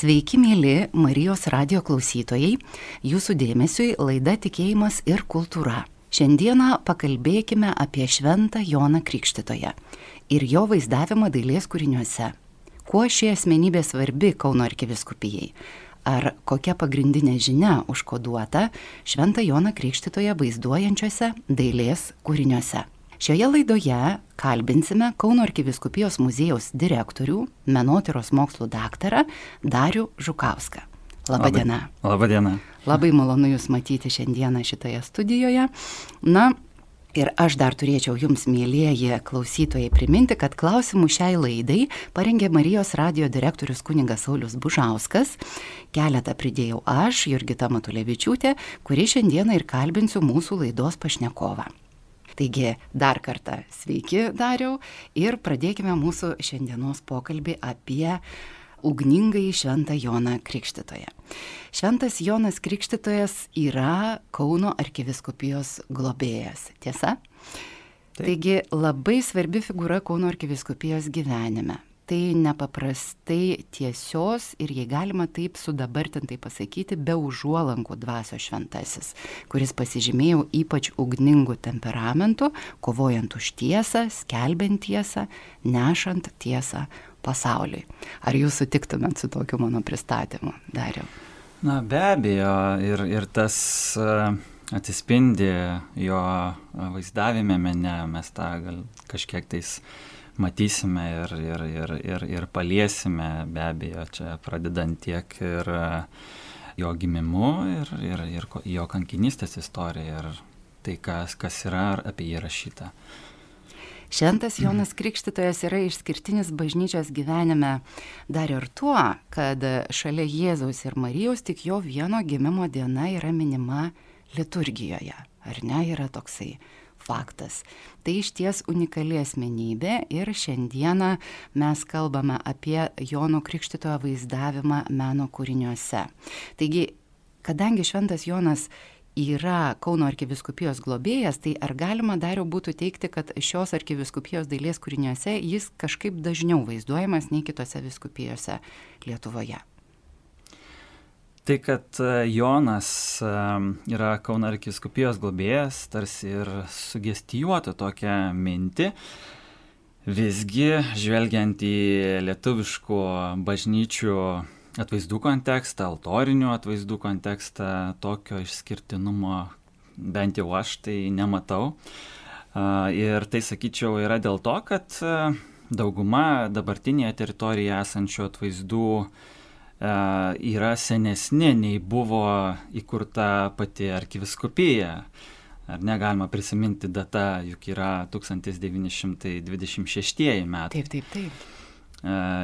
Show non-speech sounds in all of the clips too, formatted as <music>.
Sveiki, mėly Marijos radio klausytojai. Jūsų dėmesiui laida Tikėjimas ir kultūra. Šiandieną pakalbėkime apie Šventą Joną Krikštitoje ir jo vaizdavimą dailės kūriniuose. Kuo ši asmenybė svarbi Kauno arkiviskupijai? Ar kokia pagrindinė žinia užkoduota Šventą Joną Krikštitoje vaizduojančiose dailės kūriniuose? Šioje laidoje kalbinsime Kauno arkiviskupijos muziejaus direktorių, menotyros mokslų daktarą Darių Žukauską. Labadiena. Labadiena. Labai malonu Jūs matyti šiandieną šitoje studijoje. Na, Ir aš dar turėčiau jums, mėlyjeji klausytojai, priminti, kad klausimų šiai laidai parengė Marijos radio direktorius kuningas Saulis Bužauskas. Keletą pridėjau aš, Jurgita Matulevičiūtė, kuri šiandieną ir kalbinsiu mūsų laidos pašnekovą. Taigi dar kartą sveiki dariau ir pradėkime mūsų šiandienos pokalbį apie ugningai Šventą Joną Krikštytoje. Šventas Jonas Krikštytojas yra Kauno arkiviskupijos globėjas, tiesa? Taip. Taigi labai svarbi figūra Kauno arkiviskupijos gyvenime tai nepaprastai tiesios ir jei galima taip sudabartintai pasakyti, be užuolankų dvasios šventasis, kuris pasižymėjo ypač ugningų temperamentų, kovojant už tiesą, skelbiant tiesą, nešant tiesą pasauliui. Ar jūs sutiktumėt su tokiu mano pristatymu, Dariau? Na be abejo, ir, ir tas uh, atsispindi jo vaizdavime mene, mes tą gal kažkiek tais uh, matysime ir, ir, ir, ir, ir paliesime be abejo čia pradedant tiek ir jo gimimu ir, ir, ir jo kankinystės istorija ir tai, kas, kas yra apie jį rašyta. Šventas Jonas Krikštytojas yra išskirtinis bažnyčios gyvenime dar ir tuo, kad šalia Jėzaus ir Marijos tik jo vieno gimimo diena yra minima liturgijoje. Ar ne, yra toksai faktas. Tai iš ties unikali asmenybė ir šiandieną mes kalbame apie Jono Krikštitojo vaizdavimą meno kūriniuose. Taigi, kadangi Šventas Jonas yra Kauno arkiviskupijos globėjas, tai ar galima dariau būtų teikti, kad šios arkiviskupijos dailės kūriniuose jis kažkaip dažniau vaizduojamas nei kitose viskupijose Lietuvoje? Tai, kad e, Jonas e, yra Kaunarkiskupijos globėjas, tarsi ir sugestijuotų tokią mintį. Visgi, žvelgiant į lietuviškų bažnyčių atvaizdų kontekstą, altorinių atvaizdų kontekstą, tokio išskirtinumo bent jau aš tai nematau. E, ir tai, sakyčiau, yra dėl to, kad dauguma dabartinėje teritorijoje esančių atvaizdų yra senesni nei buvo įkurta pati arkiviskupija. Ar negalima prisiminti data, juk yra 1926 metai. Taip, taip, taip.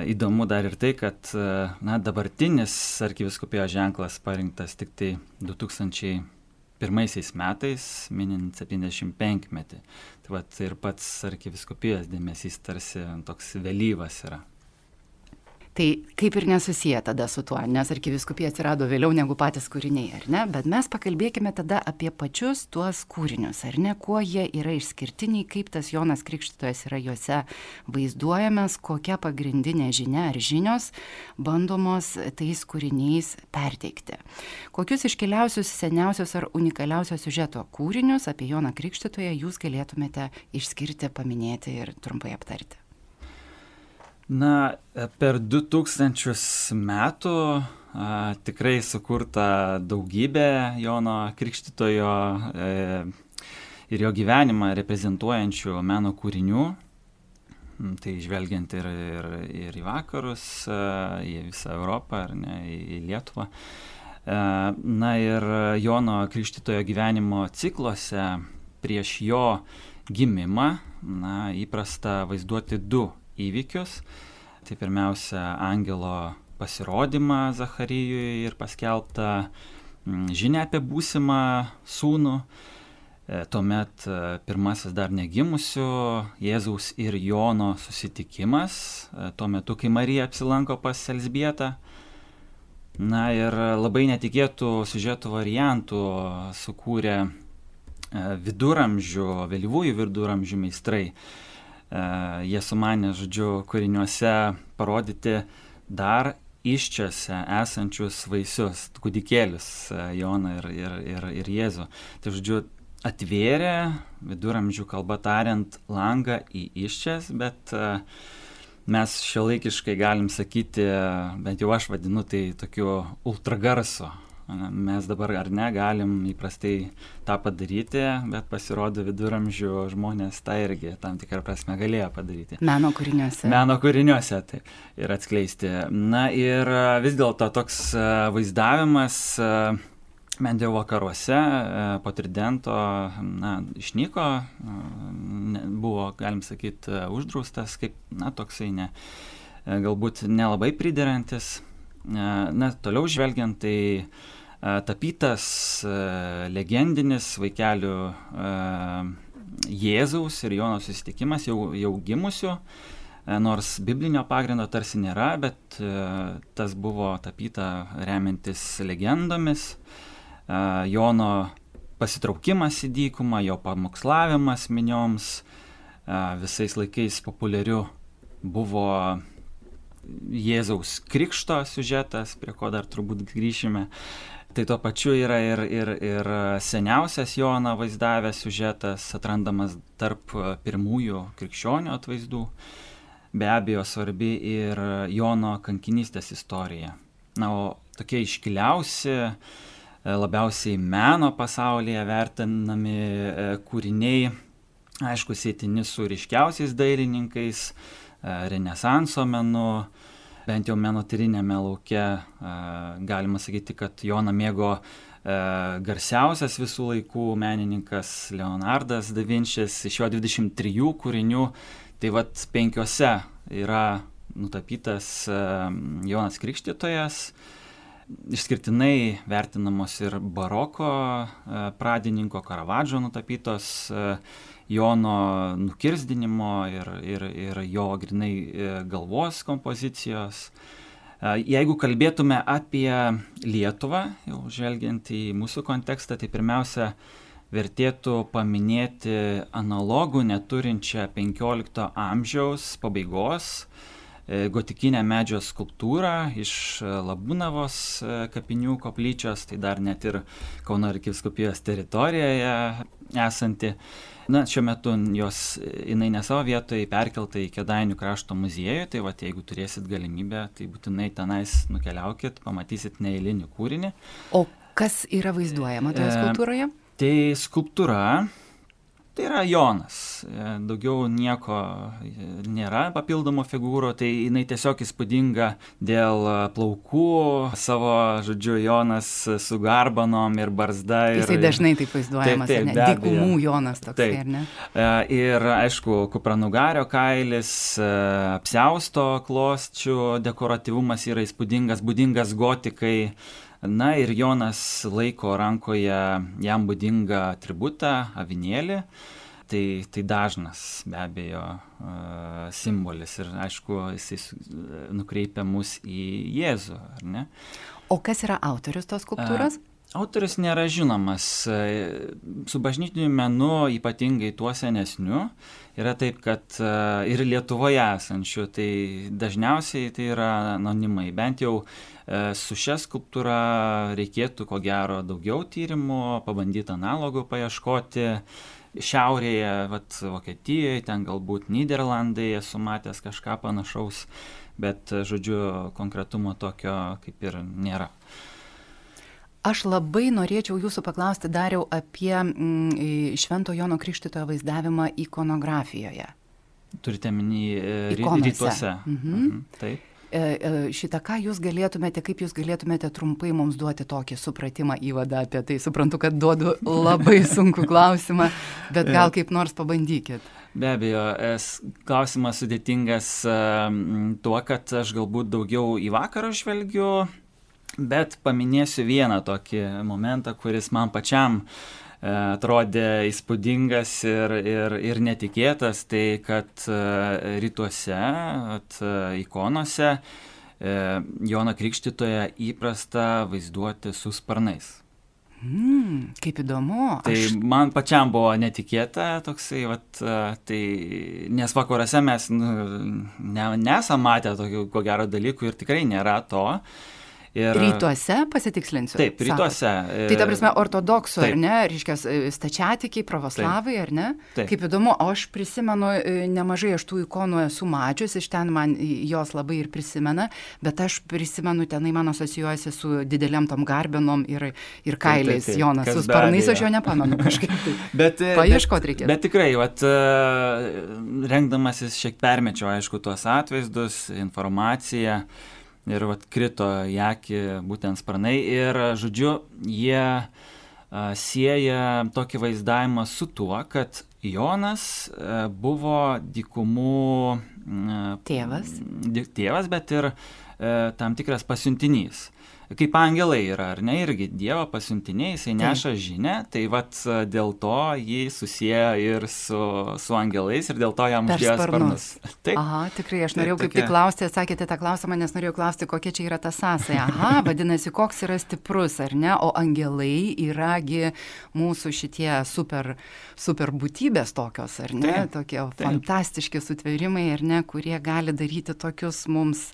Įdomu dar ir tai, kad na, dabartinis arkiviskupijos ženklas parinktas tik tai 2001 metais, minint 75 metį. Tai vat, ir pats arkiviskupijos dėmesys tarsi toks vėlyvas yra. Tai kaip ir nesusiję tada su tuo, nes arkiviskupija atsirado vėliau negu patys kūriniai, ar ne? Bet mes pakalbėkime tada apie pačius tuos kūrinius, ar ne? Kuo jie yra išskirtiniai, kaip tas Jonas Krikštytojas yra juose vaizduojamas, kokia pagrindinė žinia ar žinios bandomos tais kūriniais perteikti. Kokius iškiliausius, seniausius ar unikaliausios siužeto kūrinius apie Joną Krikštytoją jūs galėtumėte išskirti, paminėti ir trumpai aptarti? Na, per 2000 metų a, tikrai sukurta daugybė Jono Krikštitojo e, ir jo gyvenimą reprezentuojančių meno kūrinių. Mm, tai žvelgiant ir, ir, ir į vakarus, a, į visą Europą, ar ne, į, į Lietuvą. A, na ir Jono Krikštitojo gyvenimo cikluose prieš jo gimimą na, įprasta vaizduoti du įvykius. Tai pirmiausia, angelo pasirodymą Zacharijui ir paskelbtą mm, žinę apie būsimą sūnų. E, tuomet e, pirmasis dar negimusių Jėzaus ir Jono susitikimas, e, tuo metu, kai Marija apsilanko pas Elsbietą. Na ir labai netikėtų siužetų variantų sukūrė viduramžių, vėlyvųjų viduramžių meistrai. E, jie sumanė, žodžiu, kūriniuose parodyti dar iščiose esančius vaisius, kūdikėlius Joną ir, ir, ir, ir Jėzų. Tai žodžiu, atvėrė, viduramžių kalba tariant, langą į iščias, bet mes šiuolaikiškai galim sakyti, bent jau aš vadinu tai tokiu ultragarso Mes dabar ar ne galim įprastai tą padaryti, bet pasirodo viduramžių žmonės tą irgi tam tikrą prasme galėjo padaryti. Meno kūriniuose. Meno kūriniuose, tai ir atskleisti. Na ir vis dėlto toks vaizdavimas bent jau vakaruose po tridento na, išnyko, buvo, galim sakyti, uždraustas kaip, na, toksai ne, galbūt nelabai priderantis. Na, toliau žvelgiant, tai tapytas legendinis vaikelių Jėzaus ir Jono susitikimas jau, jau gimusių, nors biblinio pagrindo tarsi nėra, bet tas buvo tapyta remiantis legendomis. Jono pasitraukimas į dykumą, jo pamokslavimas minioms visais laikais populiariu buvo Jėzaus krikšto siužetas, prie ko dar turbūt grįšime. Tai tuo pačiu yra ir, ir, ir seniausias Joną vaizdavęs siužetas, atrandamas tarp pirmųjų krikščionių atvaizdų. Be abejo, svarbi ir Jono kankinystės istorija. Na, o tokie iškiliausi, labiausiai meno pasaulyje vertinami e, kūriniai, aišku, sėtini su ryškiausiais dailininkais, e, renesanso menu, bent jau menotyrinėme lauke galima sakyti, kad Joną mėgo garsiausias visų laikų menininkas Leonardas da Vinčis, iš jo 23 kūrinių, tai vad penkiose yra nutapytas Jonas Krikštytojas, išskirtinai vertinamos ir baroko pradininko Karavadžo nutapytos Jono nukirsdinimo ir, ir, ir jo grinai e, galvos kompozicijos. E, jeigu kalbėtume apie Lietuvą, jau žvelgiant į mūsų kontekstą, tai pirmiausia, vertėtų paminėti analogų neturinčią 15 amžiaus pabaigos e, gotikinę medžio skulptūrą iš Labūnavos kapinių koplyčios, tai dar net ir Kauno arkiviskupijos teritorijoje esanti. Na, šiuo metu jos, jinai ne savo vietoje perkelta į Kedainių krašto muziejų, tai va, jeigu turėsit galimybę, tai būtinai tenais nukeliaukit, pamatysit neįlinį kūrinį. O kas yra vaizduojama toje e, skulptūroje? E, tai skulptūra Tai yra Jonas, e, daugiau nieko e, nėra papildomų figūrų, tai jinai tiesiog įspūdinga dėl e, plaukų, savo, žodžiu, Jonas su garbanom ir barzda. Ir, Jisai dažnai taip vaizduojamas, taip, taip, dykumų Jonas toks, taip. ar ne? Ir aišku, kupranugario kailis, apsiausto klosčių dekoratyvumas yra įspūdingas, būdingas gotikai. Na ir Jonas laiko rankoje jam būdingą atributą, avinėlį. Tai, tai dažnas be abejo simbolis ir aišku, jisai nukreipia mus į Jėzų, ar ne? O kas yra autorius tos skulptūros? Autorius nėra žinomas. Su bažnytiniu menu, ypatingai tuo senesniu, yra taip, kad ir Lietuvoje esančių, tai dažniausiai tai yra anonimai. Bent jau E, su šia skulptūra reikėtų ko gero daugiau tyrimų, pabandyti analogų paieškoti. Šiaurėje, vat, Vokietijoje, ten galbūt Niderlandai esu matęs kažką panašaus, bet, žodžiu, konkretumo tokio kaip ir nėra. Aš labai norėčiau jūsų paklausti dariau apie mm, Švento Jono Krikštitojo vaizdavimą ikonografijoje. Turite minį e, rytuose. Mhm. Mhm, taip. E, e, šitą, ką jūs galėtumėte, kaip jūs galėtumėte trumpai mums duoti tokį supratimą įvadą apie tai. Suprantu, kad duodu labai <laughs> sunku klausimą, bet gal kaip nors pabandykit. Be abejo, klausimas sudėtingas tuo, kad aš galbūt daugiau į vakarą žvelgiu, bet paminėsiu vieną tokį momentą, kuris man pačiam E, atrodė įspūdingas ir, ir, ir netikėtas, tai kad e, rytuose, at, e, ikonose Joną Krikštytoje įprasta vaizduoti su sparnais. Mm, kaip įdomu. Tai aš... man pačiam buvo netikėta toksai, vat, tai, nes vakaruose mes nu, ne, nesam matę tokių, ko gero, dalykų ir tikrai nėra to. Uh, Ir... Rytuose pasitikslinsiu. Taip, rytuose. Sakot. Tai ta prasme, ortodoksų, taip. ar ne, reiškia, stačiatikiai, pravoslavai, taip. ar ne? Taip. Kaip įdomu, aš prisimenu, e, nemažai aš tų ikonų esu mačius, iš ten man jos labai ir prisimena, bet aš prisimenu, tenai man asocijuojasi su dideliam tom garbenom ir, ir kailiais, taip, taip, taip. Jonas, su sparnais aš jo nepamenu kažkaip. <laughs> Bet, e, Paieškoti reikėtų. Bet tikrai, vat, e, rengdamasis šiek tiek permečiau, aišku, tuos atvaizdus, informaciją ir vat, krito į akį būtent sparnai ir, žodžiu, jie a, sieja tokį vaizdavimą su tuo, kad Jonas a, buvo dykumų a, tėvas. Tėvas, bet ir a, tam tikras pasiuntinys kaip angelai yra, ar ne, irgi Dievo pasiuntiniai, jisai neša Taip. žinę, tai vad dėl to jį susiję ir su, su angelais ir dėl to jam uždėjo sparnus. <laughs> Taip. Aha, tikrai, aš norėjau Taip, kaip tik klausti, atsakėte tą klausimą, nes norėjau klausti, kokia čia yra ta sąsaja. Aha, <laughs> vadinasi, koks yra stiprus, ar ne, o angelai yragi mūsų šitie super, super būtybės tokios, ar ne, Taip. tokie Taip. fantastiški sutvėrimai, ar ne, kurie gali daryti tokius mums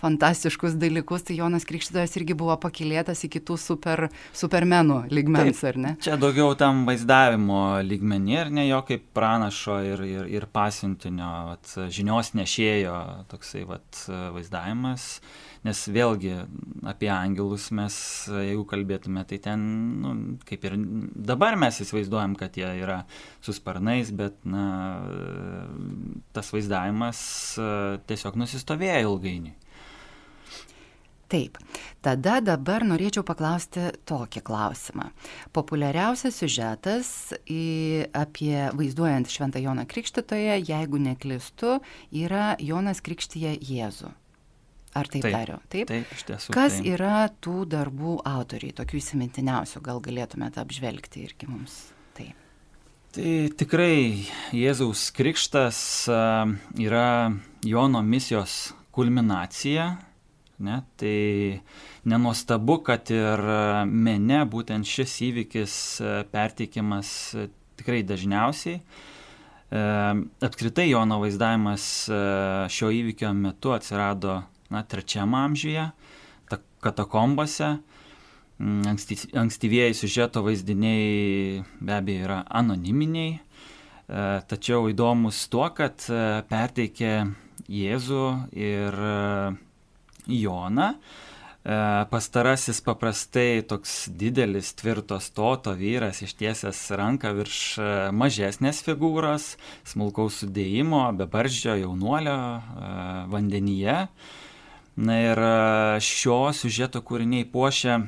fantastiškus dalykus, tai Jonas Krikštytojas irgi buvo pakilėtas į kitų super, supermenų lygmens, Taip, ar ne? Čia daugiau tam vaizdavimo lygmenį, ar ne jo kaip pranašo ir, ir, ir pasiuntinio, vat, žinios nešėjo toksai vat, vaizdavimas. Nes vėlgi apie angelus mes, jeigu kalbėtume, tai ten, nu, kaip ir dabar mes įsivaizduojam, kad jie yra su sparnais, bet na, tas vaizdavimas tiesiog nusistovėjo ilgainiui. Taip, tada dabar norėčiau paklausti tokį klausimą. Populiariausias siužetas apie vaizduojant Šventą Joną Krikštytoje, jeigu neklistu, yra Jonas Krikštyje Jėzų. Ar taip, taip dariau? Taip, taip iš tiesų. Kas taip. yra tų darbų autoriai, tokių įsimintiniausių, gal galėtumėte apžvelgti irgi mums? Taip. Tai tikrai Jėzaus Krikštas yra Jono misijos kulminacija, Ne? Tai nenuostabu, kad ir mene būtent šis įvykis e, perteikiamas e, tikrai dažniausiai. E, apskritai Jono vaizdavimas šio įvykio metu atsirado na, trečiame amžiuje, katakombose. Mm, anksti, ankstyvieji siužeto vaizdiniai be abejo yra anoniminiai, tačiau įdomus tuo, kad perteikė Jėzų ir Joną. E, pastarasis paprastai toks didelis, tvirto stoto vyras ištiesęs ranką virš e, mažesnės figūros, smulkaus sudėjimo, bebarždžio jaunuolio e, vandenyje. Na ir šio siužeto kūriniai puošia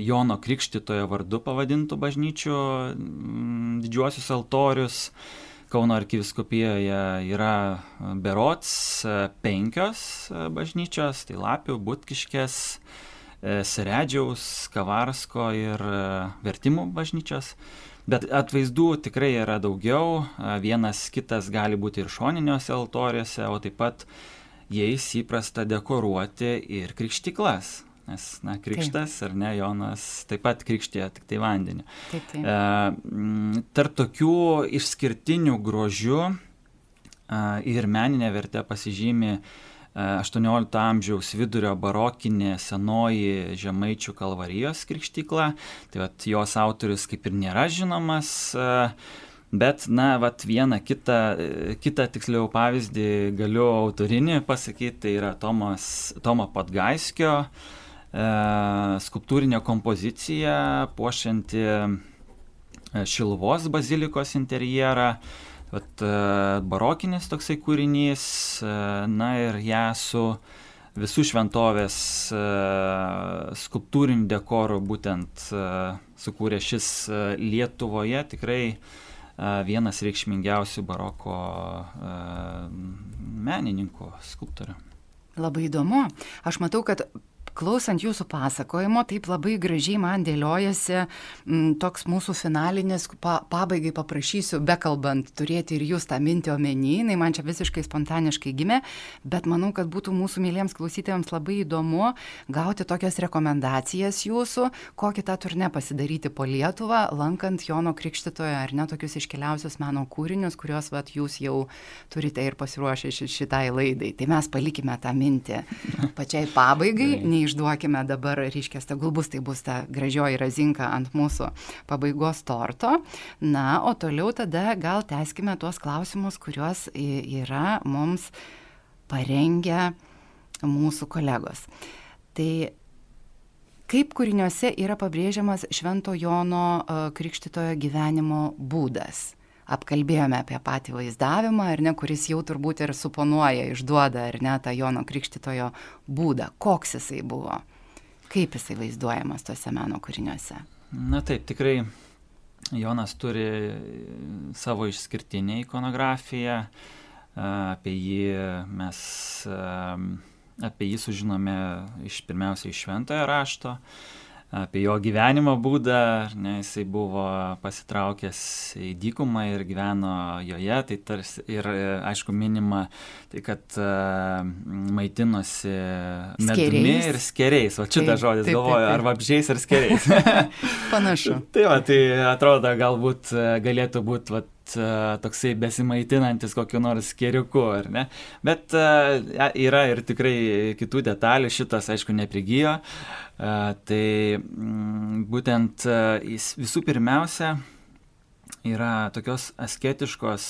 Jono Krikštitojo vardu pavadintų bažnyčių didžiuosius altorius, Kauno arkiviskupijoje yra e, berots e, penkios e, bažnyčios, tai Lapių, Butkiškės, Seredžiaus, Kavarsko ir Vertimų bažnyčios. Bet atvaizdų tikrai yra daugiau, vienas kitas gali būti ir šoniniuose altoriuose, o taip pat jais įprasta dekoruoti ir krikštiklas. Nes, na, krikštas taip. ar ne, Jonas taip pat krikštė tik tai vandenį. Taip, taip. E, tarp tokių išskirtinių grožių e, ir meninė vertė pasižymi 18 e, amžiaus vidurio barokinė senoji Žemaičių kalvarijos krikštykla. Tai vat, jos autorius kaip ir nėra žinomas. E, Bet, na, vat vieną kitą, e, kitą tiksliau pavyzdį galiu autorinį pasakyti, tai yra Tomas, Tomo Patgaiskio E, skulptūrinė kompozicija puošianti e, Šilvos bazilikos interjerą, vat, e, barokinis toksai kūrinys, na ir ją su visų šventovės skulptūriniu dekoru būtent sukūrė šis Lietuvoje tikrai vienas reikšmingiausių baroko menininkų, skulptorių. Labai įdomu. Aš matau, kad klausant jūsų pasakojimo, taip labai gražiai man dėliojasi m, mm, toks mūsų finalinis, pa, pabaigai paprašysiu, bekalbant, turėti ir jūs tą mintį omeny, jinai man čia visiškai spontaniškai gimė, bet manau, kad būtų mūsų mėlyms klausytėjams labai įdomu gauti tokias rekomendacijas jūsų, kokį tą turnę pasidaryti po Lietuvą, lankant Jono Krikštitoje ar ne tokius iškeliausius meno kūrinius, kuriuos vat, jūs jau turite ir pasiruošę šitai laidai. Tai mes palikime tą mintį pačiai pabaigai, neišduokime dabar, reiškia, tegul bus tai bus ta gražioji razinka ant mūsų pabaigos torto. Na, o toliau tada gal tęskime tuos klausimus, kuriuos yra mums parengę mūsų kolegos. Tai kaip kūriniuose yra pabrėžiamas Švento Jono Krikštitojo gyvenimo būdas? Apkalbėjome apie patį vaizdavimą, ar ne, kuris jau turbūt ir suponuoja, išduoda, ar ne, tą Jono Krikštitojo būdą, koks jisai buvo, kaip jisai vaizduojamas tuose meno kūriniuose. Na taip, tikrai Jonas turi savo išskirtinę ikonografiją, apie jį mes, apie jį sužinome iš pirmiausia iš šventojo rašto apie jo gyvenimo būdą, ne, jisai buvo pasitraukęs į dykumą ir gyveno joje, tai tarsi ir aišku minima, tai kad uh, maitinosi medumi ir skeriais, o šitas žodis taip, galvoju, taip, taip. ar vabžiais ar skeriais. <laughs> Panašu. tai va, tai atrodo galbūt galėtų būti vat, toksai besimaitinantis kokiu nors skeriuku, ar ne? Bet yra ir tikrai kitų detalių, šitas aišku neprigijo. Tai mm, būtent visų pirmiausia yra tokios asketiškos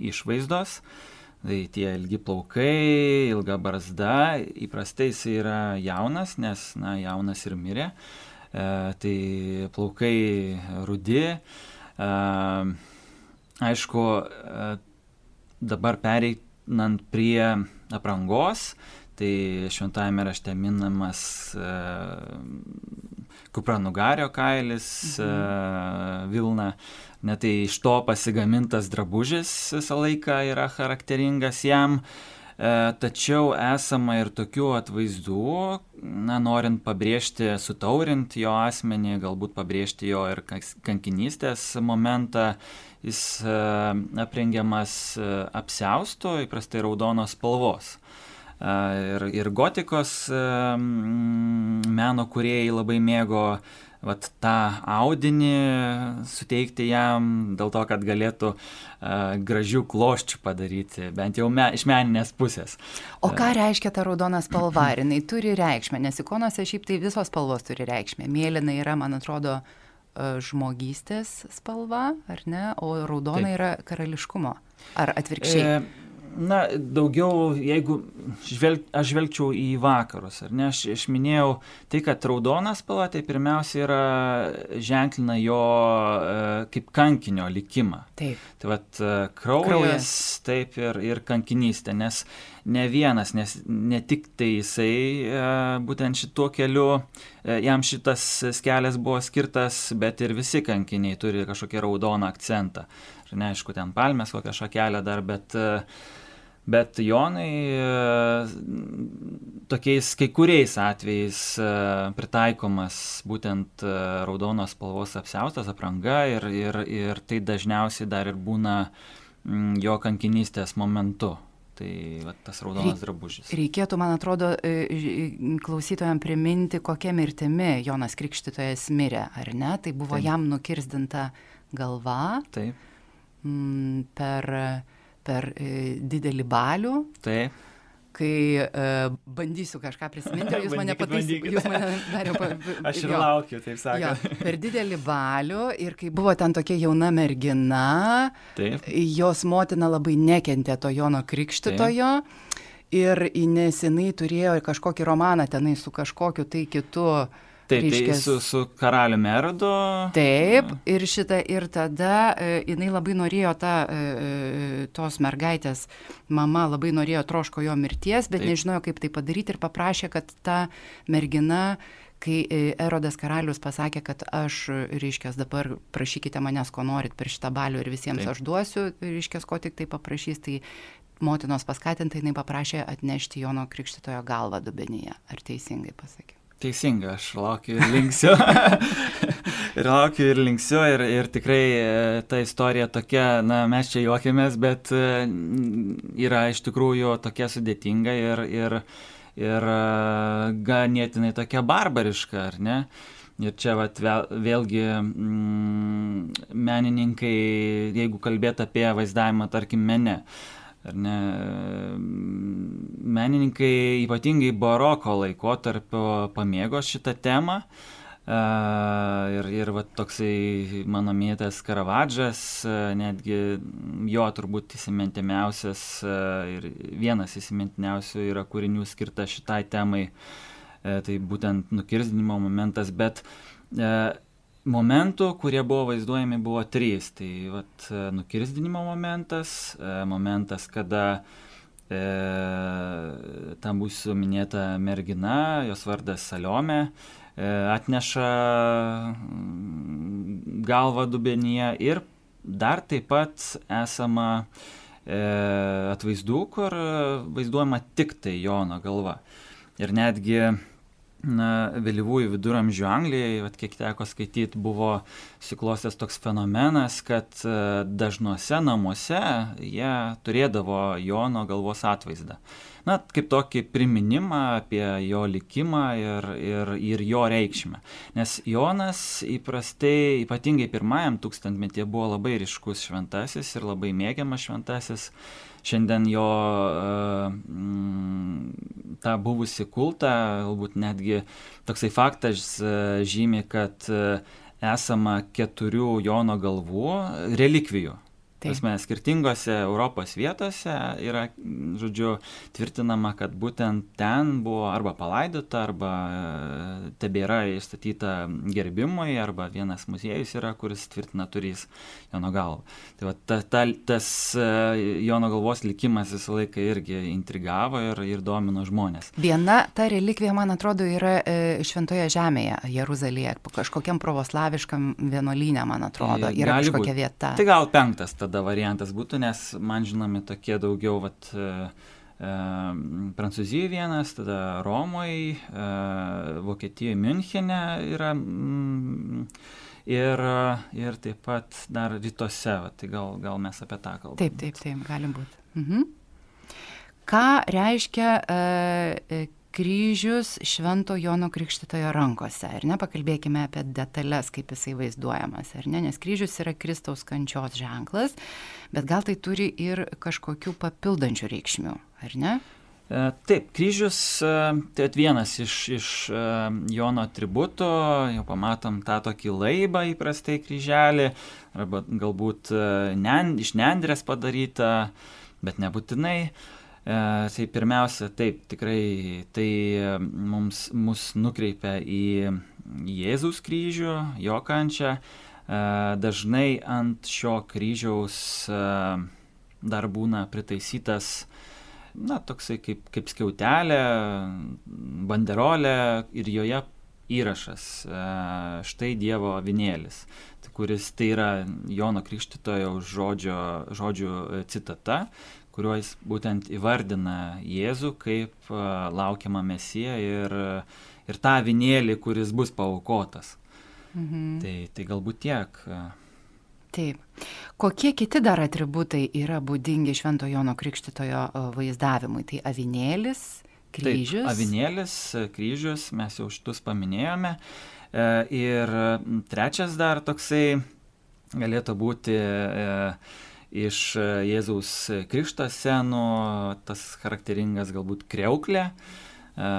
išvaizdos. Tai tie ilgi plaukai, ilga barzda, įprastai jis yra jaunas, nes, na, jaunas ir mirė. E, tai plaukai rudi, e, Aišku, e, dabar pereinant prie aprangos, tai šventajame rašte minamas e, kupranugario kailis, e, mhm. vilna, net tai iš to pasigamintas drabužis visą laiką yra charakteringas jam. Tačiau esama ir tokių atvaizdų, na, norint pabrėžti, sutaurint jo asmenį, galbūt pabrėžti jo ir kankinystės momentą, jis e, aprengiamas e, apsaustu, įprastai raudonos spalvos. E, ir, ir gotikos meno kuriejai labai mėgo vat, tą audinį suteikti jam, dėl to, kad galėtų uh, gražių kloščių padaryti, bent jau me, iš meninės pusės. O ką reiškia ta raudona spalva? Ar jinai turi reikšmę? Nes ikonose šiaip tai visos spalvos turi reikšmę. Mėlyna yra, man atrodo, žmogystės spalva, ar ne, o raudona Taip. yra karališkumo. Ar atvirkščiai? E, na, daugiau, jeigu žvelg, aš žvelgčiau į vakarus, ar ne, aš, aš minėjau tai, kad raudonas spalva, tai pirmiausia yra ženklina jo e, kaip kankinio likimą. Taip. Tai vad e, kraujas, kraujas, taip ir, ir kankinystė, nes ne vienas, nes ne tik tai jisai e, būtent šituo keliu, jam šitas kelias buvo skirtas, bet ir visi kankiniai turi kažkokį raudoną akcentą. Ir neaišku, ten palmės kokią šakelę dar, bet uh, Bet Jonai tokiais kai kuriais atvejais pritaikomas būtent raudonos spalvos apsiaustas apranga ir, ir, ir tai dažniausiai dar ir būna jo kankinystės momentu. Tai va, tas raudonas drabužis. Reikėtų, man atrodo, e, klausytojams priminti, kokia mirtimi Jonas Krikštytojas mirė, ar ne? Tai buvo Taip. jam nukirzdinta galva. Taip. Per, per e, didelį balių. Taip kai uh, bandysiu kažką prisiminti, <laughs> jūs mane pataisykite. Jūs mane dar jau... <laughs> Aš ir jo, laukiu, taip sakant. Jo, <laughs> per didelį balių ir kai buvo ten tokia jauna mergina, taip. jos motina labai nekentė to Jono Krikštitojo. Taip. Ir nes jinai turėjo kažkokį romaną tenai su kažkokiu tai kitu uh, Taip, tai reiškės... tai su, su karaliu Merodu. Taip, ir šitą, ir tada e, jinai labai norėjo tą, e, e, tos mergaitės, mama labai norėjo troško jo mirties, bet Taip. nežinojo, kaip tai padaryti ir paprašė, kad ta mergina kai e, Erodas karalius pasakė, kad aš, reiškia, dabar prašykite manęs, ko norit per šitą balių ir visiems Taip. aš duosiu, reiškia, ko tik tai paprašys, tai motinos paskatinta jinai paprašė atnešti Jono Krikštitojo galvą dubenyje. Ar teisingai pasakiau? Teisinga, aš laukiu ir linksiu. ir <laughs> laukiu ir linksiu ir, ir tikrai e, ta istorija tokia, na, mes čia juokėmės, bet e, yra iš tikrųjų tokia sudėtinga ir, ir, ir e, ganėtinai tokia barbariška, ar ne? Ir čia vat, vėl, vėlgi mm, menininkai, jeigu kalbėt apie vaizdavimą, tarkim, mene, ar ne, menininkai ypatingai baroko laikotarpio pamėgo šitą temą. Uh, ir, ir va, toksai mano mėtas Karavadžas, uh, netgi jo turbūt įsimintimiausias uh, ir vienas įsimintimiausių yra kūrinių skirta šitai temai, tai būtent nukirzdinimo momentas, bet momentų, kurie buvo vaizduojami, buvo trys. Tai vat, nukirzdinimo momentas, momentas, kada e, tam būsiu minėta mergina, jos vardas Saliome, e, atneša mm, galvą dubenyje ir dar taip pat esama e, atvaizdų, kur vaizduojama tik tai Jono galva. Ir netgi na, vėlyvųjų viduramžių Anglijai, vat, kiek teko skaityti, buvo suklostęs toks fenomenas, kad e, dažnuose namuose jie turėdavo Jono galvos atvaizdą. Na, kaip tokį priminimą apie jo likimą ir, ir, ir jo reikšmę. Nes Jonas įprastai, ypatingai pirmajam tūkstantmetyje, buvo labai ryškus šventasis ir labai mėgiamas šventasis šiandien jo mm, tą buvusi kultą, galbūt netgi toksai faktas e, žymi, kad e, esama keturių Jono galvų relikvijų. Prasme, skirtingose Europos vietose yra, žodžiu, tvirtinama, kad būtent ten buvo arba palaidota, arba e, tebėra įstatyta gerbimui, arba vienas muziejus yra, kuris tvirtina turys Jono galvą. Tai va, ta, ta, tas e, Jono galvos likimas visą laiką irgi intrigavo ir, ir domino žmonės. Viena ta relikvija, man atrodo, yra e, Šventoje Žemėje, Jeruzalėje, kažkokiam pravoslaviškam vienuolynė, man atrodo, yra kažkokia būt. vieta. Tai gal penktas tada tada variantas būtų, nes man žinomi tokie daugiau, vat, e, e, Prancūzijoje vienas, tada Romoje, Vokietijoje, Münchene yra. Mm, ir, ir taip pat dar rytuose, va, tai gal, gal mes apie tą kalbame. Taip, taip, taip, gali būti. Mhm. Ką reiškia e, kryžius Švento Jono Krikštitojo rankose, ar ne? Pakalbėkime apie detalės, kaip jisai vaizduojamas, ar ne? Nes kryžius yra Kristaus kančios ženklas, bet gal tai turi ir kažkokių papildančių reikšmių, ar ne? E, taip, kryžius e, tai vienas iš, iš e, Jono atributų, jau pamatom tą tokį laibą įprastai kryželį, arba galbūt ne, iš nendrės padarytą, bet nebūtinai. E, tai pirmiausia, taip, tikrai tai mums, mus nukreipia į Jėzaus kryžių, jo kančią. E, dažnai ant šio kryžiaus e, dar būna pritaisytas, na, toksai kaip, kaip skiautelė, banderolė ir joje įrašas štai Dievo avinėlis, kuris tai yra Jono Krikštitojo žodžio, žodžių citata, kuriuo jis būtent įvardina Jėzų kaip laukiamą mesiją ir, ir tą vinėlį, kuris bus paukotas. Mhm. Tai, tai galbūt tiek. Taip. Kokie kiti dar atributai yra būdingi Švento Jono Krikštitojo vaizdavimui? Tai avinėlis, kryžius. Taip, avinėlis, kryžius, mes jau šitus paminėjome. E, ir trečias dar toksai galėtų būti e, iš e, Jėzaus krikšto senų, tas charakteringas galbūt kreuklė. E,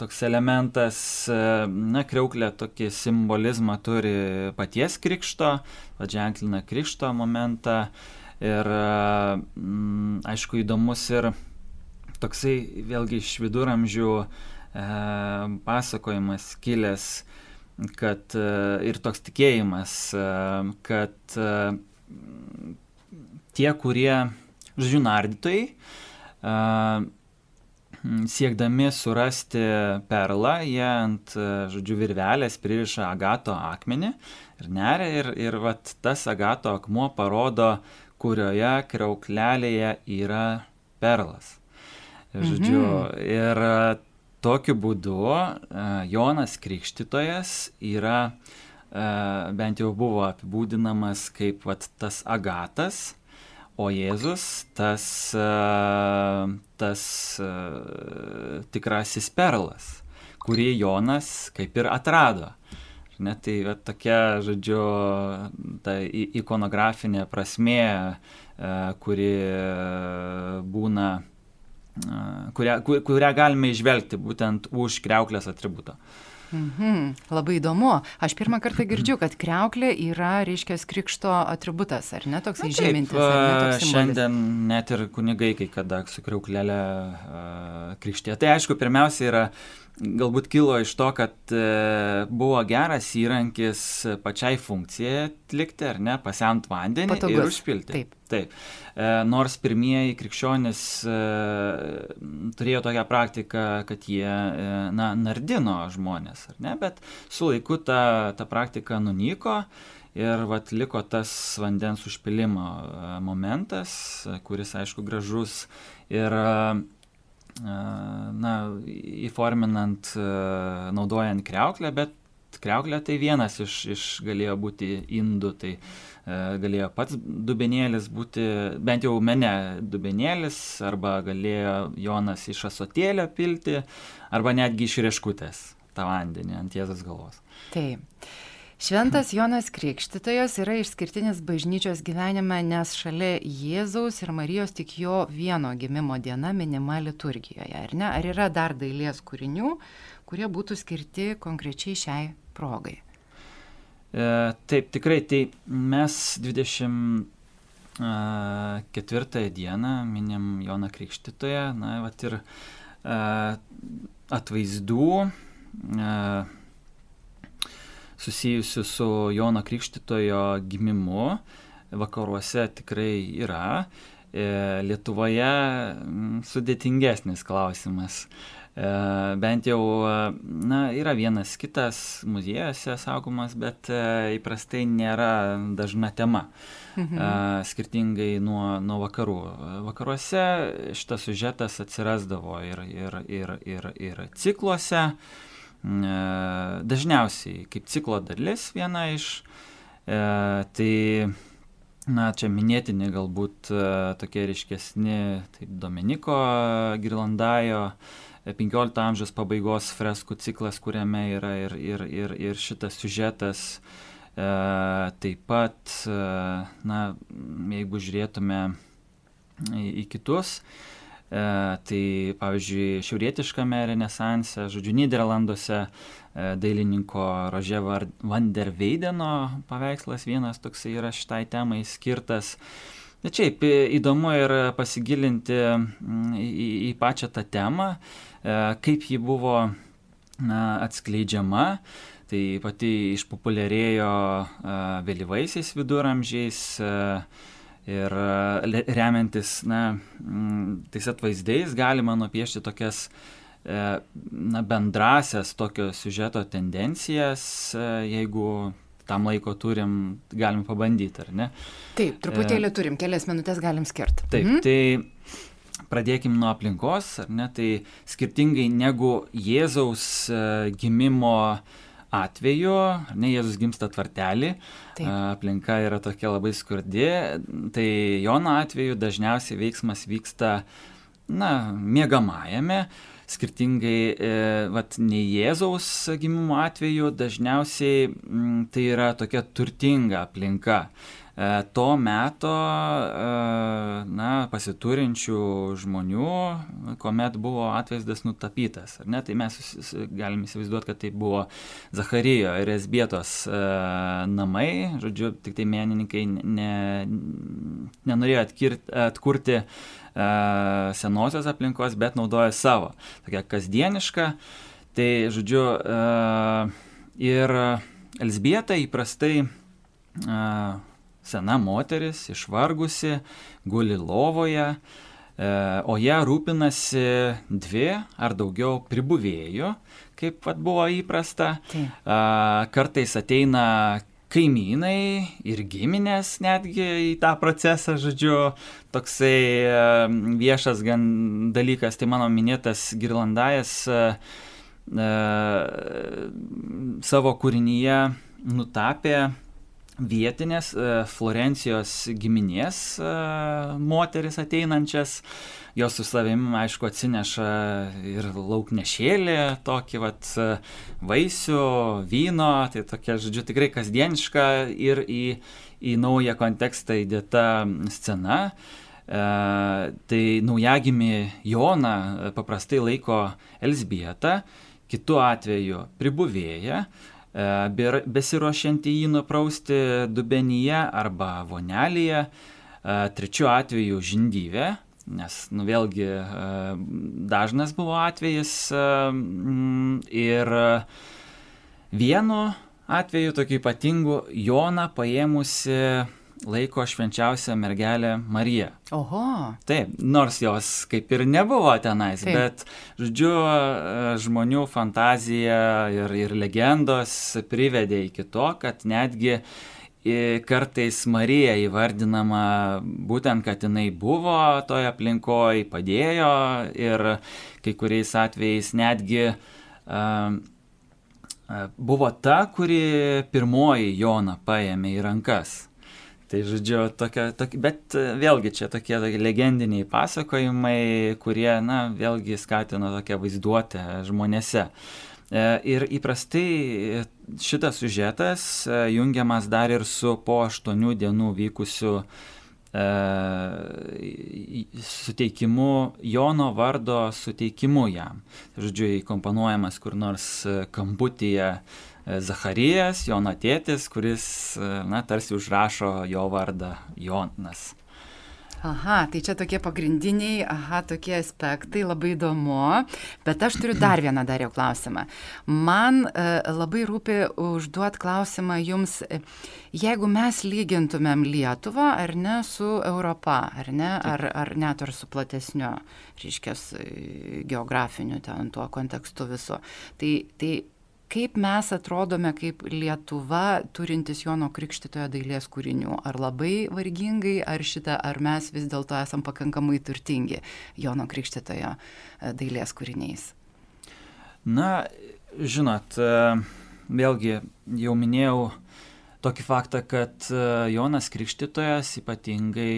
toks elementas, e, na, kreuklė tokį simbolizmą turi paties krikšto, paženklina krikšto momentą ir, aišku, įdomus ir toksai vėlgi iš viduramžių pasakojimas kilęs, kad ir toks tikėjimas, kad tie, kurie, žodžiu, nardytojai, siekdami surasti perlą, jie ant, žodžiu, virvelės pririša agato akmenį ir neria ir, ir vat, tas agato akmuo parodo, kurioje kreuklelėje yra perlas. Žodžiu, mhm. ir tokiu būdu Jonas Krikštytojas yra, bent jau buvo apibūdinamas kaip vat, tas agatas, o Jėzus tas, tas tikrasis perlas, kurį Jonas kaip ir atrado. Ne, tai va, tokia, žodžiu, ta ikonografinė prasmė, kuri būna kurią, kurią galime išvelgti būtent už kreuklės atributo. Mhm, labai įdomu. Aš pirmą kartą girdžiu, kad kreuklė yra, reiškia, krikšto atributas, ar ne toks įžymintis? Šiandien net ir kunigai, kai kada su kreuklelė krikštė. Tai aišku, pirmiausia yra galbūt kilo iš to, kad e, buvo geras įrankis pačiai funkcijai atlikti, ar ne, pasiant vandenį Patogus. ir užpilti. Taip. Taip. E, nors pirmieji krikščionys e, turėjo tokią praktiką, kad jie, na, nardino žmonės, ar ne, bet su laiku ta, ta praktika nunyko. Ir vat liko tas vandens užpilimo momentas, kuris aišku gražus ir na, įforminant, naudojant kreuklę, bet kreuklė tai vienas iš, iš galėjo būti indų, tai galėjo pats dubenėlis būti, bent jau mene dubenėlis, arba galėjo Jonas iš asotėlio pilti, arba netgi iš rieškutės tą vandenį ant Jėzos galvos. Taip. Šventas Jonas Krikštytojas yra išskirtinis bažnyčios gyvenime, nes šalia Jėzaus ir Marijos tik jo vieno gimimo diena minima liturgijoje, ar ne? Ar yra dar dailės kūrinių, kurie būtų skirti konkrečiai šiai progai? E, taip, tikrai, tai mes 24 e, dieną minim Joną Krikštytoją, na, vat ir e, atvaizdų, susijusių su Jono Krikštitojo gimimu vakaruose tikrai yra. E, Lietuvoje sudėtingesnis klausimas. E, bent jau, na, yra vienas kitas muziejose saugomas, bet e, įprastai nėra dažna tema. Mhm. Skirtingai nuo, nuo vakarų. Vakaruose šitas sužetas atsirasdavo ir, ir, ir, ir, ir cikluose, E, dažniausiai kaip ciklo dalis viena iš. E, tai, na, čia minėtini galbūt e, tokie ryškesni, tai Dominiko Girlandajo 15 amžiaus pabaigos freskų ciklas, kuriame yra ir, ir, ir, ir šitas siužetas. E, taip pat, e, na, jeigu žiūrėtume į, į kitus, e, E, tai pavyzdžiui, šiaurietiškame renesanse, žodžiu, Niderlanduose e, dailininko Rože van der Veideno paveikslas vienas toksai yra šitai temai skirtas. Bet šiaip įdomu ir pasigilinti į, į pačią tą temą, e, kaip ji buvo na, atskleidžiama. Tai pati išpopuliarėjo vėlyvaisiais viduramžiais, Ir e, remiantis na, tais atvaizdais galima nupiešti tokias e, na, bendrasias tokio siužeto tendencijas, e, jeigu tam laiko turim, galim pabandyti, ar ne? Taip, truputėlį turim, kelias minutės galim skirti. Taip, mhm. tai pradėkim nuo aplinkos, ar ne? Tai skirtingai negu Jėzaus gimimo uh, atveju, ne Jėzus gimsta tvartelį, Taip. aplinka yra tokia labai skurdi, tai Jono atveju dažniausiai veiksmas vyksta, na, mėgamajame, skirtingai, e, vat, nei Jėzaus gimimo atveju, dažniausiai m, tai yra tokia turtinga aplinka. E, to meto e, na, pasiturinčių žmonių, kuomet buvo atvaizdas nutapytas. Ne, tai mes galime įsivaizduoti, kad tai buvo Zacharijo ir Esbietos e, namai, žodžiu, tik tai menininkai ne, nenorėjo atkirti, atkurti senosios aplinkos, bet naudoja savo, tokia kasdieniška. Tai, žodžiu, ir Elsbieta įprastai sena moteris, išvargusi, guli lovoje, e, o ją rūpinasi dvi ar daugiau pribuvėjų, kaip vat, buvo įprasta. Tai. Kartais ateina kaimynai ir giminės netgi į tą procesą, žodžiu, toksai e, viešas gan dalykas, tai mano minėtas Girlandajas e, savo kūrinyje nutapė vietinės Florencijos giminės moteris ateinančias jos su savimi, aišku, atsineša ir lauknešėlį, tokį vat vaisių, vyno, tai tokia, žodžiu, tikrai kasdieniška ir į, į naują kontekstą įdėta scena. E, tai naujagimi Joną paprastai laiko Elsbieta, kitu atveju pribuvėja, e, besiruošianti jį nuprausti dubenyje arba vonelėje, e, trečiu atveju žindyvė, nes, nu vėlgi, e, dažnas buvo atvejis e, ir vienu atveju, tokiu ypatingu, Joną paėmusi laiko švenčiausia mergelė Marija. Oho. Taip, nors jos kaip ir nebuvo tenais, Taip. bet, žodžiu, e, žmonių fantazija ir, ir legendos privedė iki to, kad netgi uh, kartais Marija įvardinama būtent, kad jinai buvo toje aplinkoje, padėjo ir kai kuriais atvejais netgi uh, buvo ta, kuri pirmoji Joną paėmė į rankas. Tai žodžiu, tokia, tokia, bet vėlgi čia tokie, tokie legendiniai pasakojimai, kurie, na, vėlgi skatino tokią vaizduotę žmonėse. Uh, E, ir įprastai šitas sužetas e, jungiamas dar ir su po aštuonių dienų vykusiu e, suteikimu, Jono vardo suteikimu jam. Žodžiu, įkomponuojamas kur nors kamputyje Zacharijas, Jono tėtis, kuris, na, tarsi užrašo jo vardą Jonas. Aha, tai čia tokie pagrindiniai, aha, tokie aspektai, labai įdomu. Bet aš turiu dar vieną dar jau klausimą. Man e, labai rūpi užduot klausimą jums, e, jeigu mes lygintumėm Lietuvą ar ne su Europa, ar ne, ar, ar net ar su platesniu, reiškia, geografiniu ten tuo kontekstu viso. Tai, tai kaip mes atrodome kaip Lietuva turintis Jono Krikštitojo dailės kūrinių. Ar labai vargingai, ar šitą, ar mes vis dėlto esam pakankamai turtingi Jono Krikštitojo e, dailės kūriniais? Na, žinot, e, vėlgi jau minėjau tokį faktą, kad e, Jonas Krikštitojas ypatingai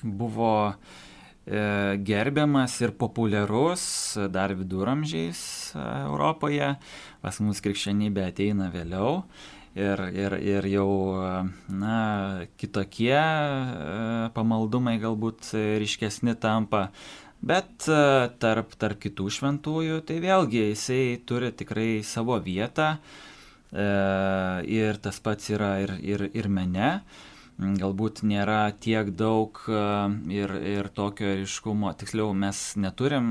buvo E, gerbiamas ir populiarus dar viduramžiais e, Europoje. Pas mus krikščionybė ateina vėliau ir, ir, ir jau na, kitokie e, pamaldumai galbūt ryškesni tampa. Bet tarp, tarp kitų šventųjų, tai vėlgi jisai turi tikrai savo vietą ir tas pats yra ir, ir, ir mene galbūt nėra tiek daug e, ir, ir tokio ryškumo. Tiksliau, mes neturim,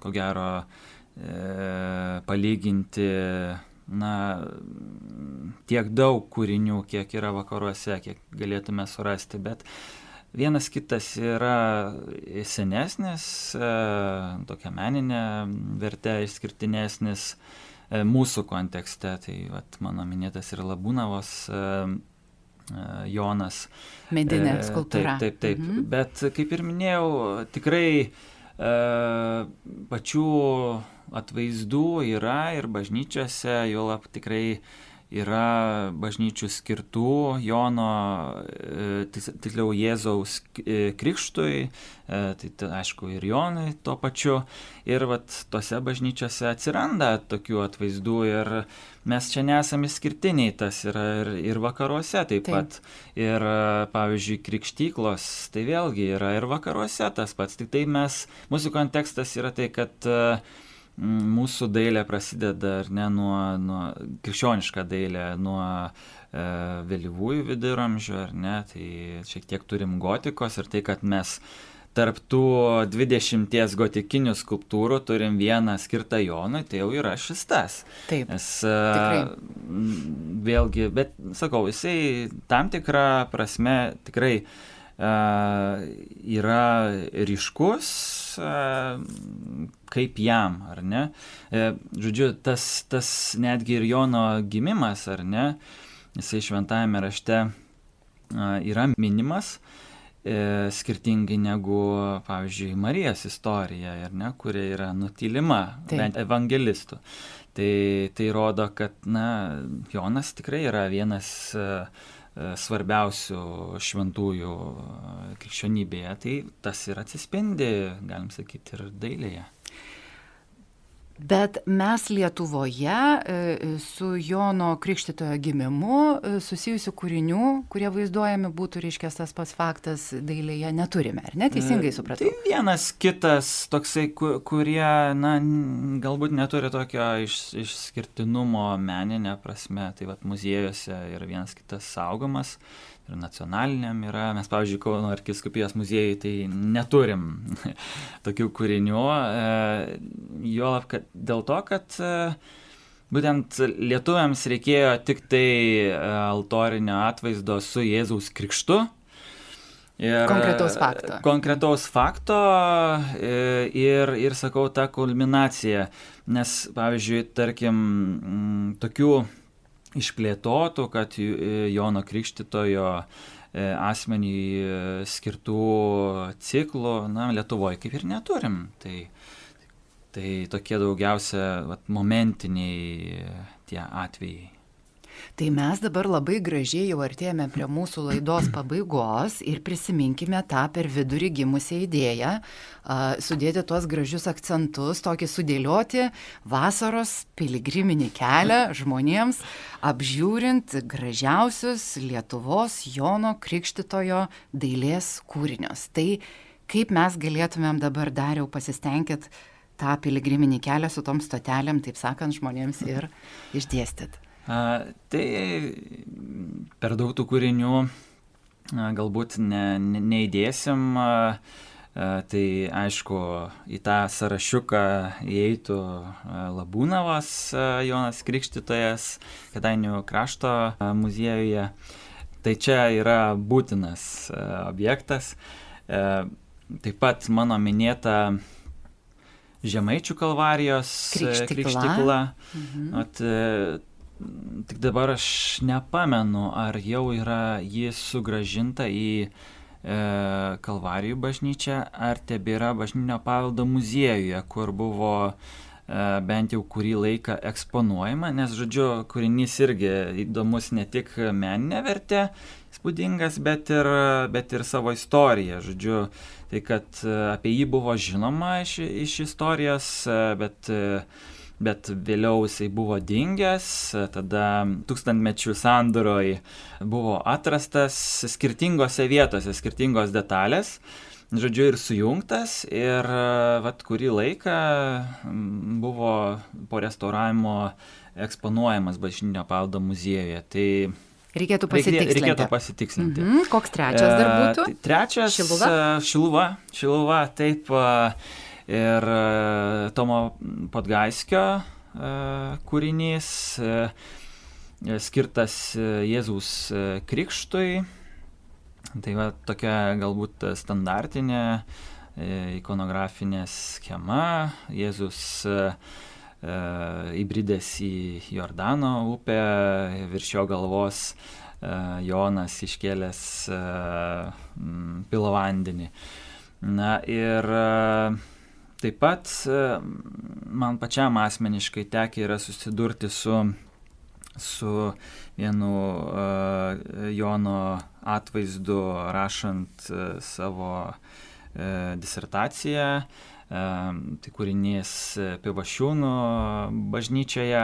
ko gero, e, palyginti na, tiek daug kūrinių, kiek yra vakaruose, kiek galėtume surasti, bet vienas kitas yra senesnis, e, tokia meninė vertė išskirtinesnis e, mūsų kontekste. Tai vat, mano minėtas ir Labūnavos E, Jonas. Medinė e, skulptūra. Taip, taip, taip. Mhm. Bet kaip ir minėjau, tikrai e, pačių atvaizdų yra ir bažnyčiose, jo lab tikrai yra bažnyčių skirtų Jono, e, tiksliau Jėzaus e, krikštui, e, tai, tai aišku ir Jonai tuo pačiu. Ir vat tose bažnyčiose atsiranda tokių atvaizdų ir mes čia nesame išskirtiniai, tas yra ir, ir vakaruose taip, taip pat. Ir pavyzdžiui, krikštyklos, tai vėlgi yra ir vakaruose tas pats. Tik tai mes, mūsų kontekstas yra tai, kad uh, mūsų dailė prasideda ar ne nuo, nuo krikščioniška dailė, nuo e, vėlyvųjų viduramžių, ar ne, tai šiek tiek turim gotikos ir tai, kad mes tarp tų 20 gotikinių skulptūrų turim vieną skirtą Jonui, tai jau yra šis tas. Taip. Nes tikrai. vėlgi, bet sakau, jisai tam tikrą prasme tikrai yra ryškus, kaip jam, ar ne? Žodžiu, tas, tas netgi ir Jono gimimas, ar ne, jisai šventajame rašte yra minimas, e, skirtingai negu, pavyzdžiui, Marijos istorija, ne, kuri yra nutilima, Taip. bent evangelistų. Tai, tai rodo, kad, na, Jonas tikrai yra vienas uh, svarbiausių šventųjų krikščionybėje, tai tas ir atsispindi, galim sakyti, ir dailėje. Bet mes Lietuvoje e, su Jono Krikštitojo gimimu e, susijusių kūrinių, kurie vaizduojami būtų, reiškia, tas pats faktas dailėje neturime, ar ne? Teisingai e, supratau. Tai vienas kitas toksai, kurie, na, galbūt neturi tokio iš, išskirtinumo meninė prasme, tai vad muziejuose yra vienas kitas saugomas ir nacionaliniam yra. Mes, pavyzdžiui, Kauno arkiskupijos muziejai tai neturim <laughs> tokių kūrinių. E, juolab, kad dėl to, kad e, būtent lietuviams reikėjo tik tai e, altorinio atvaizdo su Jėzaus krikštu. Ir, konkretaus fakto. Konkretaus fakto ir, ir sakau, ta kulminacija. Nes, pavyzdžiui, tarkim, tokių išplėtotų, kad Jono Krikštitojo e, asmenį e, skirtų ciklų, na, Lietuvoje kaip ir neturim. Tai, tai tokie daugiausia vat, momentiniai tie atvejai. Tai mes dabar labai gražiai jau artėjame prie mūsų laidos pabaigos ir prisiminkime tą per vidurį gimusią idėją, sudėti tuos gražius akcentus, tokį sudėlioti vasaros piligriminį kelią žmonėms, apžiūrint gražiausius Lietuvos Jono Krikštitojo dailės kūrinius. Tai kaip mes galėtumėm dabar dariau pasistengti tą piligriminį kelią su tom stotelėm, taip sakant, žmonėms ir išdėstyti. Tai per daug tų kūrinių galbūt ne, ne, neįdėsim. Tai aišku, į tą sąrašiuką įeitų Labūnavas Jonas Krikštytojas, Kadainių krašto muziejuje. Tai čia yra būtinas objektas. Taip pat mano minėta Žemaičių kalvarijos krikštikla. krikštikla. Mhm. At, Tik dabar aš nepamenu, ar jau yra ji sugražinta į e, Kalvarijų bažnyčią, ar tebėra bažnytinio paveldo muziejuje, kur buvo e, bent jau kurį laiką eksponuojama, nes, žodžiu, kūrinys irgi įdomus ne tik meninė vertė, spūdingas, bet ir, bet ir savo istoriją. Žodžiu, tai kad e, apie jį buvo žinoma iš, iš istorijos, e, bet e, bet vėliau jisai buvo dingęs, tada tūkstantmečių sandoroj buvo atrastas skirtingose vietose, skirtingos detalės, žodžiu, ir sujungtas, ir vat, kurį laiką buvo po restauravimo eksponuojamas bažnytinio paveldo muziejuje. Tai Reikėtų pasitikslinti. Reikėtų pasitikslinti. Mhm. Koks trečias dar būtų? E, trečias. Šiluva. Šiluva, šiluva taip. Uh, Ir e, Tomo Podgaiskio e, kūrinys e, skirtas Jėzaus krikštui. Tai va tokia galbūt standartinė ikonografinė schema. Jėzus įbridęs į Jordano upę, virš jo galvos Jonas iškėlęs pilo vandenį. Na ir Taip pat e, man pačiam asmeniškai tekia yra susidurti su, su vienu uh, Jono atvaizdu rašant uh, savo uh, disertaciją. Uh, tai kūrinys Pivašiūnų bažnyčioje,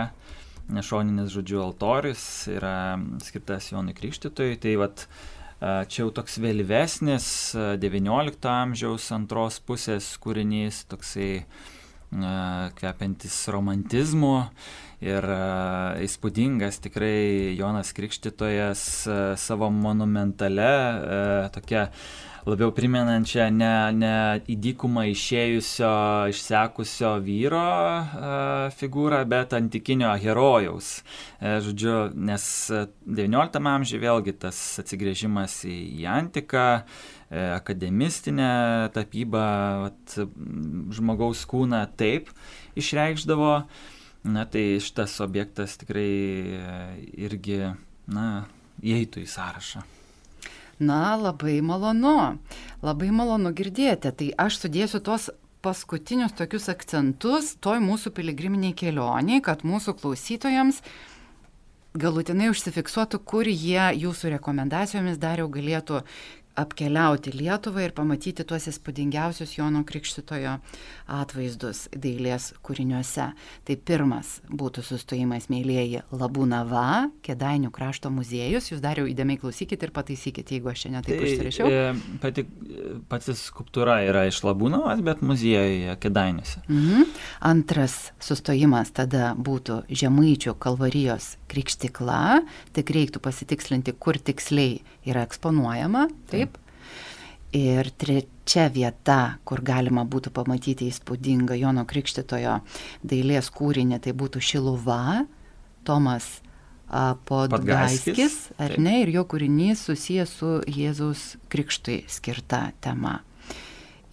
nešoninis žodžiu altorius yra skirtas Jonui Krikštytojui. Tai vat, uh, Čia jau toks vėlyvesnis XIX amžiaus antros pusės kūrinys, toksai kvepiantis romantizmu ir įspūdingas tikrai Jonas Krikštytojas savo monumentale tokia labiau primenančią ne, ne į dykumą išėjusio, išsekusio vyro figūrą, bet antikinio herojaus. E, žodžiu, nes XIX amžiuje vėlgi tas atsigrėžimas į, į antiką, e, akademistinę tapybą, vat, žmogaus kūną taip išreikšdavo. Na tai šitas objektas tikrai irgi, na, įeitų į sąrašą. Na, labai malonu, labai malonu girdėti. Tai aš sudėsiu tuos paskutinius tokius akcentus toj mūsų piligriminiai kelioniai, kad mūsų klausytojams galutinai užsifiksuotų, kur jie jūsų rekomendacijomis dariau galėtų apkeliauti Lietuvą ir pamatyti tuos įspūdingiausius Jono Krikštitojo atvaizdus dailės kūriniuose. Tai pirmas būtų sustojimas, mėlyjeji, Labūnava, Kedainių krašto muziejus. Jūs dar jau įdėmiai klausykite ir pataisykite, jeigu aš čia netaip tai, užsirašiau. E, pati, pati skulptūra yra iš Labūnavas, bet muziejuje Kedainiuose. Mhm. Antras sustojimas tada būtų Žemaičių kalvarijos krikštikla. Tik reiktų pasitikslinti, kur tiksliai yra eksponuojama. Taip. Ir trečia vieta, kur galima būtų pamatyti įspūdingą Jono Krikštitojo dailės kūrinį, tai būtų Šiluva, Tomas Podgaiskis, ar ne, ir jo kūrinys susijęs su Jėzaus Krikštui skirta tema.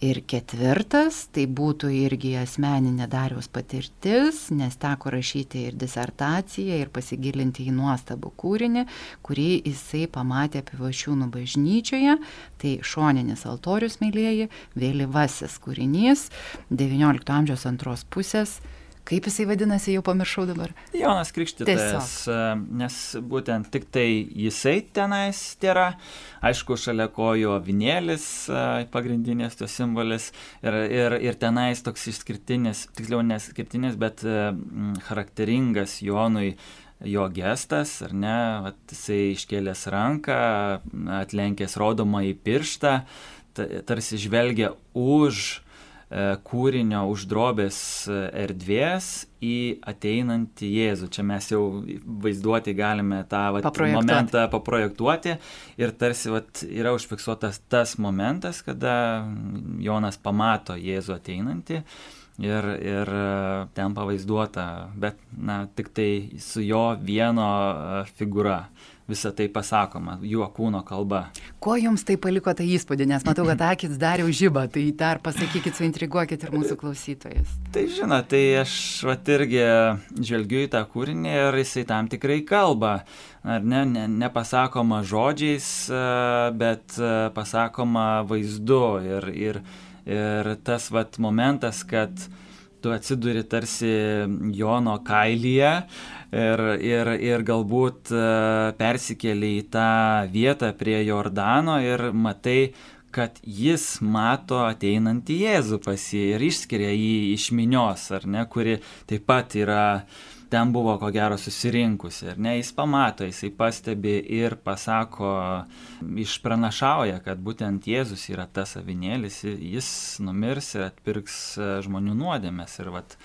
Ir ketvirtas, tai būtų irgi asmeninė Dariaus patirtis, nes teko rašyti ir disertaciją, ir pasigilinti į nuostabų kūrinį, kurį jisai pamatė Pivašiūnų bažnyčioje. Tai šoninis altorius, mėlyjeji, vėlyvasis kūrinys, XIX amžiaus antros pusės Kaip jisai vadinasi, jau pamiršau dabar. Jonas Krikštytas, e, nes būtent tik tai jisai tenais tėra, aišku, šalia kojo vinėlis, e, pagrindinės to simbolis. Ir, ir, ir tenais toks išskirtinis, tiksliau neskirtinis, bet e, charakteringas Jonui jo gestas, ar ne, Vat, jisai iškėlęs ranką, atlenkęs rodomą į pirštą, tarsi žvelgia už kūrinio uždrobės e, erdvės į ateinantį Jėzų. Čia mes jau vaizduoti galime tą vat, momentą paprojektuoti ir tarsi vat, yra užfiksuotas tas momentas, kada Jonas pamato Jėzų ateinantį. Ir, ir e, ten pavaizduota, bet na, tik tai su jo vieno figūra visą tai pasakoma, juo kūno kalba. Kuo jums tai paliko tą įspūdį, nes matau, kad <clears throat> akis dar jau žyba, tai dar pasakykit, suintriguokit ir mūsų klausytojas. Tai žinot, tai aš vat irgi žvelgiu į tą kūrinį ir jisai tam tikrai kalba. Ar ne, ne, nepasakoma žodžiais, bet pasakoma vaizdu. Ir, ir, ir tas vat momentas, kad tu atsiduri tarsi Jono kailyje, ir, ir, ir galbūt e, persikeli į tą vietą prie Jordano ir matai, kad jis mato ateinantį Jėzų pas jį ir išskiria jį iš minios, ar ne, kuri taip pat yra ten buvo ko gero susirinkusi, ar ne, jis pamato, jisai pastebi ir pasako, išpranašauja, kad būtent Jėzus yra tas avinėlis, jis numirs ir atpirks e, žmonių nuodėmės ir vat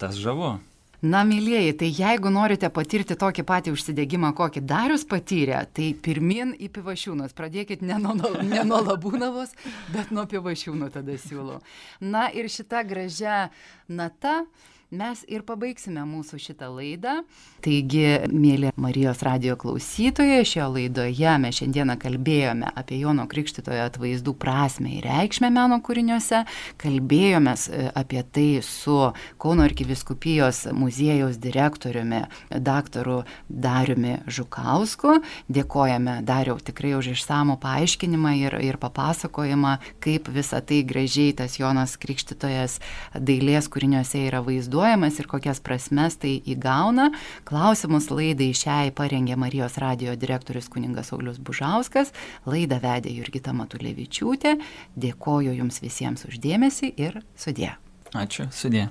tas žavu. Na, mėlyjeji, tai jeigu norite patirti tokį patį užsidėgymą, kokį Darius patyrė, tai pirmin į pivašiūnus. Pradėkit ne nuo, ne nuo labūnavos, bet nuo pivašiūnų tada siūlau. Na ir šita gražia nata mes ir pabaigsime mūsų šitą laidą. Taigi, mėly Marijos radio klausytojai, šioje laidoje mes šiandieną kalbėjome apie Jono Krikštitojo atvaizdų prasme ir reikšmę meno kūriniuose, kalbėjome apie tai su Kauno arkiviskupijos muziejaus direktoriumi, daktaru Dariumi Žukausku. Dėkojame Dariau tikrai už išsamų paaiškinimą ir, ir papasakojimą, kaip visa tai gražiai tas Jonas Krikštitojas dailės kūriniuose yra vaizduojamas vaizduojamas ir kokias prasmes tai įgauna. Klausimus laidai šiai parengė Marijos radio direktorius kuningas Saulis Bužauskas, laidą vedė Jurgita Matulevičiūtė. Dėkoju Jums visiems uždėmesi ir sudė. Ačiū, sudė.